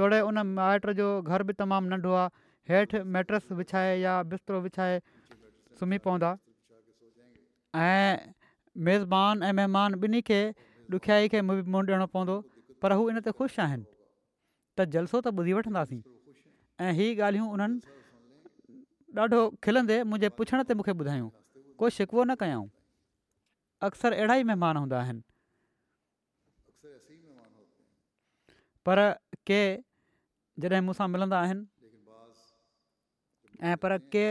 तोड़े उन माइट जो घर बि तमामु नंढो आहे हेठि मेट्रस विछाए या बिस्तरो विछाए सुम्ही पवंदा ऐं मेज़बान ऐं महिमान ॿिन्ही खे ॾुखियाई खे मुंहुं ॾियणो पवंदो पर हू इन ते ख़ुशि आहिनि त जलसो त ॿुधी वठंदासीं ऐं इहे ॻाल्हियूं उन्हनि ॾाढो खिलंदे मुंहिंजे पुछण ते मूंखे ॿुधायूं कोई शिकवो न कयऊं अक्सर अहिड़ा ई महिमान हूंदा आहिनि पर के जॾहिं मूंसां मिलंदा आहिनि ऐं पर के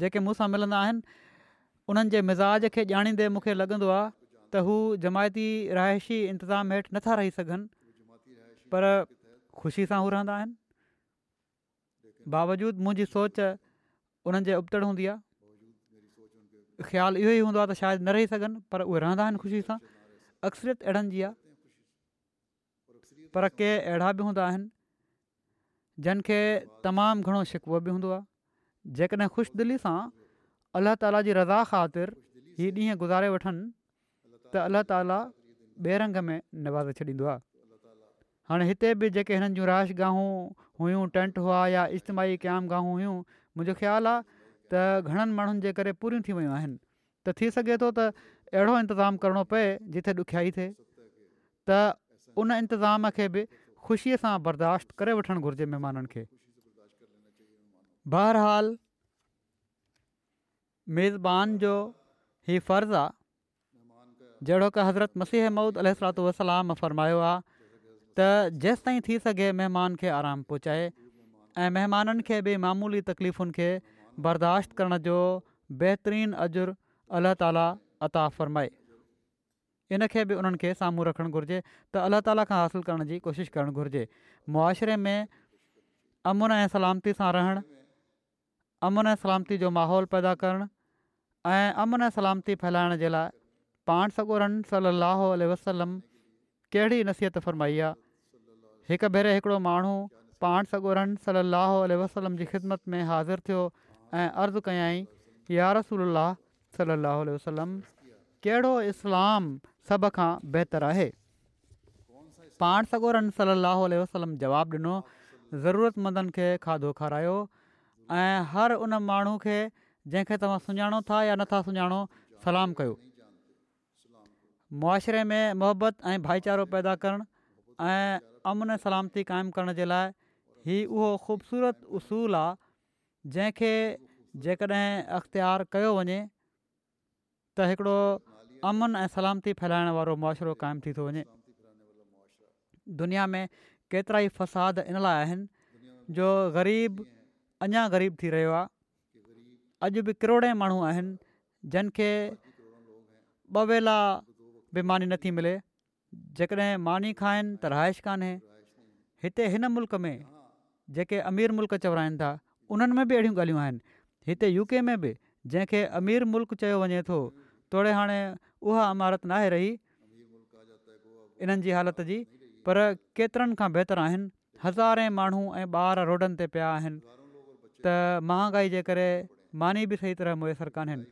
जेके मूंसां मिलंदा आहिनि मिज़ाज खे ॼाणींदे मूंखे लॻंदो आहे जमायती रहाइशी इंतिज़ाम हेठि नथा रही सघनि पर ख़ुशी सां हू रहंदा आहिनि बावजूदि मुंहिंजी सोच उन्हनि जे उबतड़ हूंदी आहे ख़्यालु इहो ई हूंदो आहे त शायदि न रही सघनि पर उहे रहंदा आहिनि ख़ुशी सां अक्सरियत अहिड़नि जी आहे पर के अहिड़ा बि हूंदा आहिनि जिन खे तमामु घणो शिकवो बि हूंदो आहे जेकॾहिं ख़ुशि दिली सां अलाह ताला जी रज़ा ख़ातिर हीअ ॾींहं गुज़ारे वठनि त अल्लाह ताला रंग में नवाज़े छॾींदो आहे हाणे हिते बि जेके हिननि जूं राश गाहूं हुयूं टेंट हुआ या इज्तमाही कयाम गाहूं हुयूं मुंहिंजो ख़्यालु आहे त घणनि माण्हुनि जे करे पूरियूं थी वियूं आहिनि त थी सघे थो त अहिड़ो इंतज़ामु करिणो पए ॾुखियाई थिए त उन इंतिज़ाम खे बि ख़ुशीअ सां बर्दाश्त करे वठणु घुरिजे महिमाननि खे बहरहाल मेज़बान जो ही फ़र्ज़ु आहे जहिड़ो की हज़रत मसीह मूद अल वसलाम फ़रमायो आहे त जेसि ताईं थी सघे महिमान खे आरामु पहुचाए ऐं महिमाननि खे बि मामूली तकलीफ़ुनि खे बर्दाश्त करण जो बहितरीनु अजुरु अलाह ताला अता फ़रमाए इनखे बि उन्हनि खे साम्हूं रखणु घुरिजे त अलाह ताला खां हासिलु करण जी कोशिशि करणु घुरिजे मुआशिरे में अमुन ऐं सलामती सां रहणु अमन ऐं सलामती जो माहौल पैदा करणु ऐं अमुन ऐं सलामती फैलाइण जे लाइ पाण सॻोरनि सलाहु वसलम कहिड़ी नसीहत फरमाई आहे हिकु भेरे हिकिड़ो माण्हू पाण सॻोरनि सलाहु वसलम जी ख़िदमत में हाज़ुरु थियो ऐं अर्ज़ु कयई यारसल सलाहु वसलम कहिड़ो इस्लाम सभु खां बहितरु आहे पाण सगोरन सली लहल वसलम जवाबु ॾिनो ज़रूरतमंदनि खे खाधो खारायो ऐं हर उन माण्हू खे जंहिंखे तव्हां सुञाणो था या नथा सुञाणो सलाम कयो मुआशिरे में मोहबत ऐं भाईचारो पैदा करणु अमन सलामती क़ाइमु करण जे लाइ हीउ उहो ख़ूबसूरत उसूलु आहे जंहिंखे जेकॾहिं अख़्तियारु कयो वञे त हिकिड़ो अमन ऐं सलामती फैलाइण वारो मुआशिरो क़ाइमु थी थो वञे दुनिया में केतिरा ई फ़साद इन लाइ आहिनि जो ग़रीब अञा ग़रीब थी रहियो आहे अॼु बि किरोड़े माण्हू आहिनि जंहिंखे ॿ वेला बि मानी नथी मिले जेकॾहिं मानी खाइनि त रहाइश कान्हे हिते हिन मुल्क़ में जेके अमीर मुल्क़ चवराइनि था उन्हनि में बि अहिड़ियूं ॻाल्हियूं आहिनि हिते यू में बि जंहिंखे अमीर मुल्क़ चयो वञे तोड़े हाणे उहा इमारत नाहे रही इन्हनि जी हालति जी पर केतिरनि खां बहितर आहिनि हज़ारे माण्हू ऐं ॿार रोडनि ते पिया आहिनि त महांगाई जे करे मानी बि सही तरह मुयसरु कोन्हनि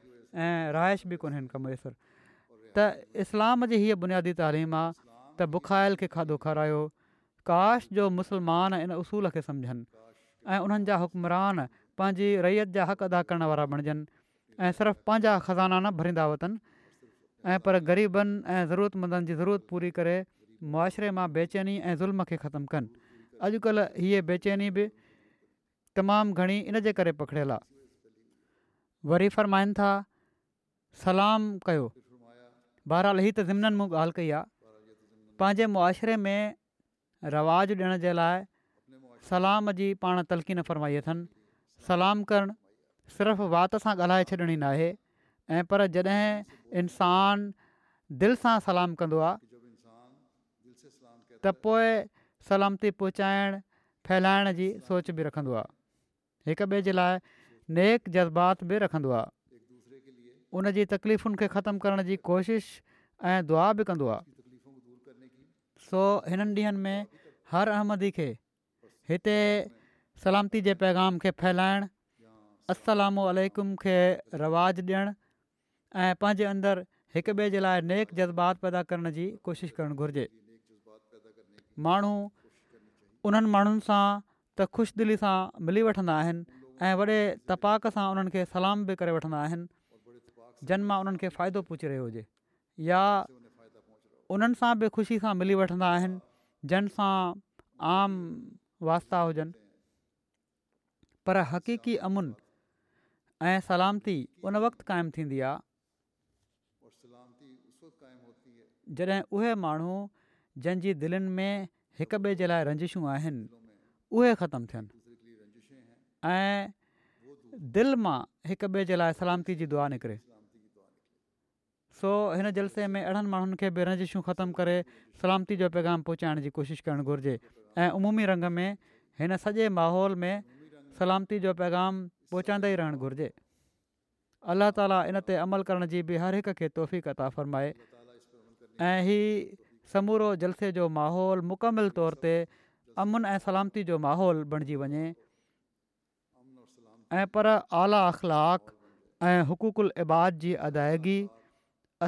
ऐं रहाइश बि कोन का मुयसरु त इस्लाम जी हीअ बुनियादी तइलीम आहे त बुखायल खे खाधो खारायो काश जो मुसलमान इन उसूल खे सम्झनि ऐं उन्हनि जा हुकमरान पंहिंजी रैयत जा हक़ अदा करण वारा बणिजनि ऐं सिर्फ़ु पंहिंजा ख़ज़ाना न भरींदा वतनि ऐं पर ग़रीबनि ऐं ज़रूरतमंदनि जी ज़रूरत पूरी करे मुआशिरे मां बेचैनी ऐं ज़ुल्म खे ख़तमु कनि अॼुकल्ह हीअ बेचैनी बि तमामु घणी इनजे करे पकड़ियल आहे वरी फ़रमाइनि था सलाम कयो बहरहाल ही त ज़िमननि मूं ॻाल्हि कई आहे पंहिंजे मुआशिरे में रवाजु ॾियण जे लाइ सलाम जी पाण तलक़ीन फरमाई अथनि सलाम करणु सिर्फ़ु वात सां ॻाल्हाए छॾिणी नाहे ऐं पर जॾहिं इंसान दिलि सां सलाम कंदो आहे त पोइ सलामती पहुचाइण फैलाइण जी सोच बि रखंदो आहे हिक ॿिए जे लाइ नेक जज़्बात बि रखंदो आहे उन जी तकलीफ़ुनि खे ख़तमु करण जी कोशिश ऐं दुआ बि कंदो आहे सो हिननि ॾींहनि में हर अहमदी खे हिते सलामती जे पैगाम खे फैलाइणु अलकुम खे रवाजु ऐं पंहिंजे अंदरि हिक ॿिए जे लाइ नेक जज़्बात पैदा करण जी कोशिशि करणु घुरिजे माण्हू उन्हनि माण्हुनि सां त ख़ुशदिली सां मिली वठंदा आहिनि ऐं वॾे तपाक सां उन्हनि खे सलाम बि करे वठंदा आहिनि जन मां उन्हनि खे फ़ाइदो पहुचिरे हुजे या उन्हनि सां बि ख़ुशी सां मिली वठंदा आहिनि जंहिंसां आम वास्ता हुजनि पर हक़ीक़ी अमुन ऐं सलामती उन वक़्तु क़ाइमु थींदी आहे जॾहिं उहे माण्हू जंहिंजी दिलनि में हिक ॿिए जे लाइ रंजिशूं आहिनि उहे ख़तमु थियनि ऐं दिलि मां हिक ॿिए जे लाइ सलामती जी दुआ निकिरे सो हिन जलसे में अहिड़नि माण्हुनि खे बि रंजिशूं ख़तमु करे सलामती जो पैगाम पहुचाइण जी कोशिशि करणु घुरिजे ऐं उमूमी रंग में हिन सॼे माहौल में सलामती जो पैगाम पहुचाईंदे ई रहणु घुरिजे अल्लाह ताला इन ते अमल करण जी बि हर हिक खे तोहफ़ी कता फ़रमाए ऐं ही समूरो जलसे जो माहौल मुकमिल तौर ते अमन ऐं सलामती जो माहौल बणिजी वञे ऐं पर आला अख़लाक़ ऐं हुक़ुकु इबाद जी अदायगी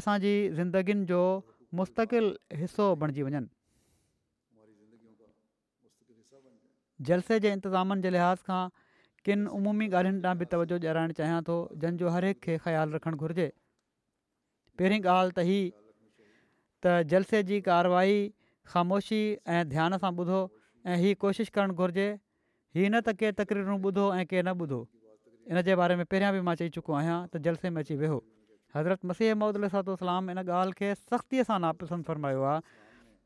असांजी ज़िंदगीनि जो मुस्तक़िल हिसो बणिजी वञनि जलसे जे इंतिज़ामनि जे लिहाज़ खां किन उमूमी ॻाल्हियुनि तां बि तवजो ॾियाराइणु चाहियां थो जंहिंजो हर हिकु खे ख़्यालु रखणु घुरिजे पहिरीं ॻाल्हि त ही त जलसे जी कार्यवाही ख़ामोशी ऐं ध्यान सां ॿुधो ऐं हीअ कोशिशि करणु घुरिजे हीअ न त के तक़रीरूं ॿुधो ऐं के न ॿुधो इन जे बारे में पहिरियां बि मां चई चुको आहियां त जलसे में अची वेहो हज़रत मसीह महम्मद इन ॻाल्हि खे सख़्तीअ सां नापसंद फ़रमायो आहे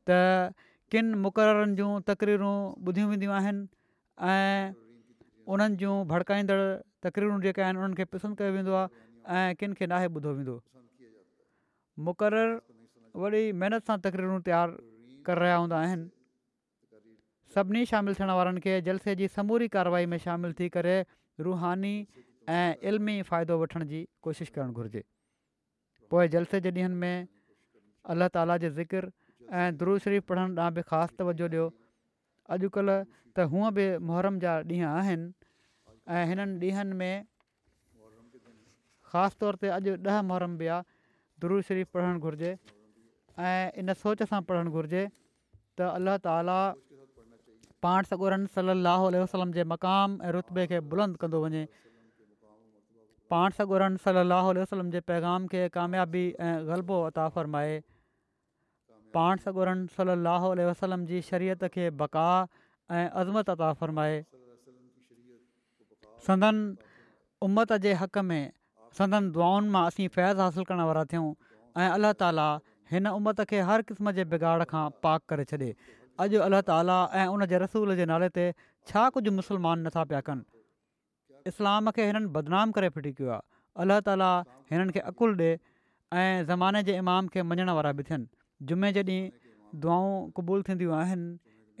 त किन मुक़ररनि जूं तकरीरूं ॿुधियूं वेंदियूं आहिनि ऐं उन्हनि जूं भड़काईंदड़ तकरीरूं जेके आहिनि उन्हनि खे पसंदि कयो वेंदो आहे ऐं किन खे नाहे ॿुधो वेंदो मुक़ररु वरी महिनत सां तकरीरूं तयारु करे रहिया हूंदा आहिनि सभिनी शामिलु थियण वारनि खे जलसे जी समूरी कारवाई में शामिलु थी करे रुहानी ऐं इल्मी फ़ाइदो वठण जी कोशिशि करणु घुरिजे पोइ जलसे जे ॾींहंनि में अलाह ताला जो ज़िकिर ऐं धुरु शरीफ़ पढ़ण ॾांहुं बि ख़ासि तवजो ॾियो अॼुकल्ह त हूअं बि मोहर्रम जा ॾींहं आहिनि ऐं हिननि ॾींहनि में ख़ासि तौर ते अॼु ॾह मोहर्रम बि आहे धुरु शरीफ़ पढ़णु घुरिजे ऐं इन सोच सां पढ़णु घुरिजे त अल्लाह ताली पाण सॻोरनि सलाहु वसलम जे मक़ाम ऐं रुतबे खे बुलंद कंदो वञे पाण सगोरन सल अल वसलम जे पैगाम खे कामयाबी ऐं ग़लबो अता फ़र्माए पाण सॻुरनि सलाहु वसलम जी शरीयत खे बका ऐं अज़मत अता फ़रमाए संदन उमत जे हक़ में संदन दुआनि मां असीं फैज़ हासिलु करण वारा थियूं ऐं अलाह ताला हिन उमत खे हर क़िस्म जे बिगाड़ खां पाक करे छॾे अॼु अलाह ताला ऐं उन जे रसूल जे नाले ते छा कुझु मुस्लमान नथा पिया कनि इस्लाम खे हिननि बदनाम करे फिटी कयो आहे अलाह ताला हिननि खे अक़ुलु ॾिए ऐं ज़माने जे इमाम खे मञण वारा बि थियनि जुमे जॾहिं दुआऊं क़बूल थींदियूं आहिनि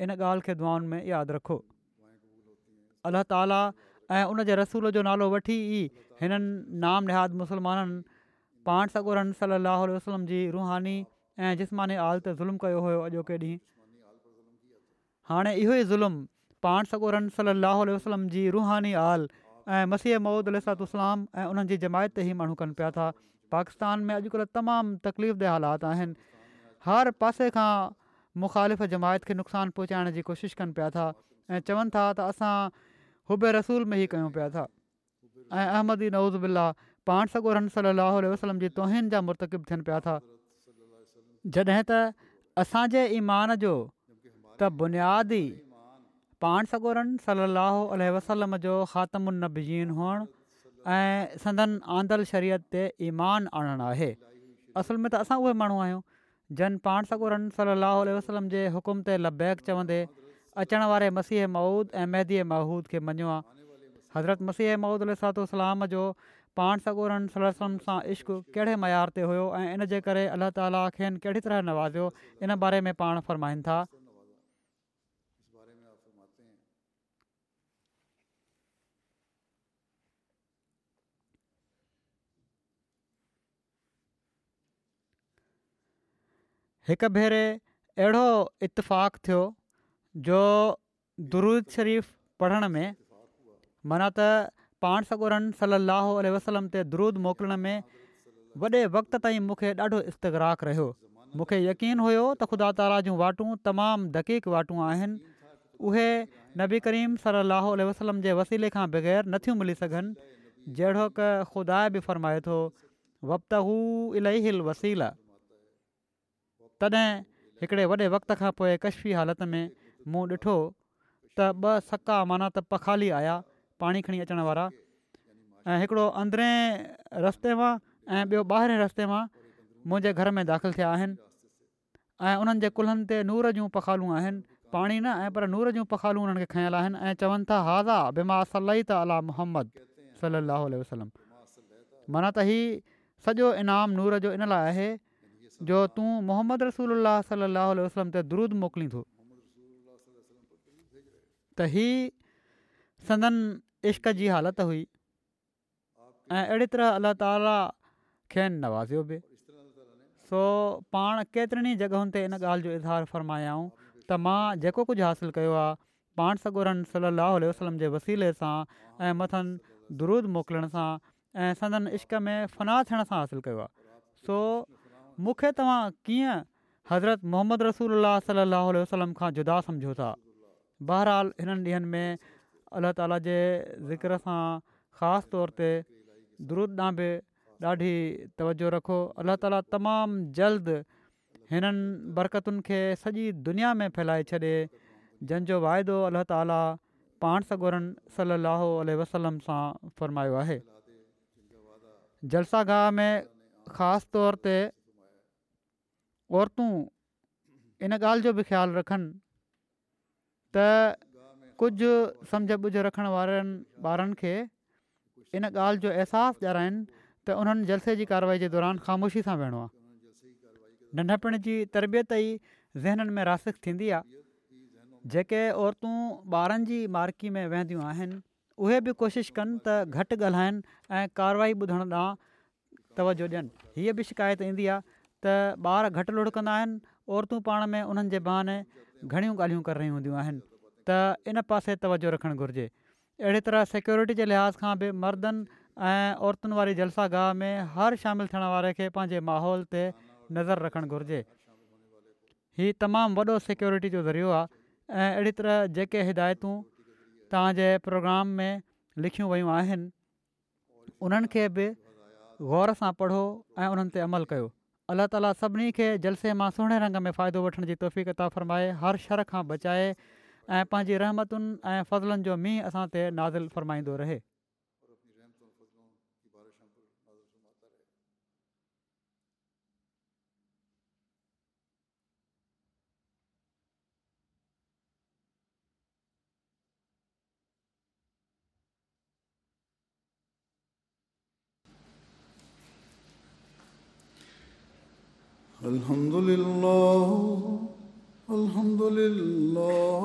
इन ॻाल्हि खे दुआउनि में यादि रखो अलाह ताला ऐं उन जे रसूल जो नालो वठी ई हिननि नाम निहाद मुसलमाननि पाण सगोरन सलाहु वसलम जी रूहानी ऐं जिस्मानी आल ते ज़ुल्म कयो हुयो अॼोके ॾींहुं हाणे इहो ई ज़ुल्म पाण सगोरन सल लहल वसलम जी रूहानी आल ऐं मसीह महुूद अलसलाम ऐं उन्हनि जी जमायत ते ई माण्हू कनि पिया था पाकिस्तान में अॼुकल्ह तमामु तकलीफ़ ते हालात आहिनि हर पासे खां मुखालिफ़ जमायत खे नुक़सानु पहुचाइण जी कोशिशि कनि पिया था ऐं चवनि था त असां हुबे रसूल में ई कयूं पिया था ऐं अहमदी नवज़ुबिल्ला पाण सगोरन सलाहु वसलम जी तोहिन जा मुर्तकिब थियनि पिया था जॾहिं त असांजे ईमान जो त बुनियादी पाण सगोरन सलाहु वसलम जो ख़ात्मुनबीज़न हुअणु ऐं संदन आंदल शरीत ते ईमान आणणु आहे असुल में त असां उहे माण्हू आहियूं जन पाण सगोरन सलाहु वसलम जे हुकुम ते लबैक चवंदे अचण वारे मसीह माउद ऐं मैदीअ महूद खे मञियो आहे हज़रत मसीह माउद अलाम जो पाण सगूरनि सलनि सां इश्क कहिड़े मयार ते हुयो ऐं इन जे करे अलाह ताला खे कहिड़ी तरह नवाज़ियो इन बारे में पाण फ़रमाईनि था हिकु भेरे अहिड़ो इतफ़ाक़ थियो जो दुरुजशरीफ़ पढ़ण में माना त पाण सॻुरनि सलाहु उल वसलम ते दुरुद मोकिलण में वॾे वक़्त ताईं मूंखे ॾाढो इस्तकराक रहियो मूंखे यकीन हुयो त ख़ुदा ताला जूं वाटूं तमामु दक़ीक़ वाटूं आहिनि उहे नबी करीम सलाहु आल वसलम जे वसीले खां बग़ैर नथियूं मिली सघनि जहिड़ो क खुदा बि फ़रमाए थो वक़्त हू इलाही वसील तॾहिं हिकिड़े वॾे वक़्त खां पोइ कश्मी हालति में मूं ॾिठो त ॿ सका माना त पखाली आया पाणी खणी अचण वारा ऐं हिकिड़ो अंदरे रस्ते मां ऐं ॿियो ॿाहिरें रस्ते मां मुंहिंजे घर में दाख़िल थिया आहिनि ऐं उन्हनि जे कुल्हनि ते नूर जूं पखालूं आहिनि पाणी न आहे पर नूर जूं पखालूं उन्हनि खे खयल आहिनि ऐं चवनि था हाज़ा बिमा मा त मोहम्मद सलाहु वसलम माना त हीउ सॼो इनाम नूर जो इन लाइ आहे जो तूं मोहम्मद रसूल अलाह सलाह वसलम ते दुरुद मोकिली त इश्क़ जी हालति हुई ऐं अहिड़ी तरह अलाह ताला खेनि नवाज़ियो बि सो पाण केतिरनि ई जॻहियुनि ते इन ॻाल्हि जो इज़हार फ़रमायाऊं त मां जेको कुझु हासिलु कयो आहे पाण सगोरनि सलाह वसलम जे वसीले सां ऐं मथनि दुरुद मोकिलण सां ऐं संदन इश्क में फ़नाह थियण सां हासिलु कयो सो मूंखे तव्हां कीअं हज़रत मोहम्मद रसूल सलाहु वसलम खां जुदा सम्झो था बहरहालु हिननि में अलाह ताला जे ज़िक्र सां ख़ासि तौर ते द्रूद ॾांहुं बि ॾाढी तवजो रखो अलाह ताला तमामु जल्द हिननि बरकतुनि खे सॼी दुनिया में फैलाए छॾे जंहिंजो वाइदो अलाह ताली पाण सगोरनि सलाह वसलम सां फ़रमायो आहे जलसा में ख़ासि तौर ते औरतूं इन ॻाल्हि जो बि ख़्यालु रखनि कुझु समुझ ॿुझ रखण वारनि ॿारनि खे इन ॻाल्हि जो अहसासु ॾियाराइनि त उन्हनि जलसे जी कारवाई जे दौरान ख़ामोशी सां वेहणो आहे नंढपिण जी तरबियत ई ज़हननि में रासिक थींदी आहे जेके औरतूं ॿारनि जी मार्की में वेहंदियूं आहिनि उहे बि कोशिशि कनि त घटि ॻाल्हाइनि ऐं कार्यवाही ॿुधण ॾांहुं तवजो ॾियनि हीअ बि शिकायत ईंदी आहे त ॿार घटि लुढकंदा आहिनि औरतूं पाण में उन्हनि जे बहाने घणियूं ॻाल्हियूं कर रही हूंदियूं आहिनि त इन पासे तवजो रखणु घुरिजे अहिड़ी तरह सिक्योरिटी जे लिहाज़ खां बि मर्दनि ऐं औरतुनि वारी जलसा गाह में हर शामिलु थियण वारे खे पंहिंजे माहौल ते नज़र रखणु घुरिजे हीउ तमामु वॾो सिक्योरिटी जो ज़रियो आहे ऐं अहिड़ी तरह जेके हिदायतूं तव्हांजे प्रोग्राम में लिखियूं वयूं आहिनि उन्हनि खे बि ग़ौर सां पढ़ो ऐं उन्हनि ते अमल कयो अलाह ताला सभिनी खे जलसे मां सुहिणे रंग में फ़ाइदो वठण जी कता फ़रमाए हर शर खां बचाए ऐं पंहिंजी रहमतुनि ऐं फज़लनि जो मींहुं असां ते नाज़िल फ़रमाईंदो रहे الحمد لله الحمد لله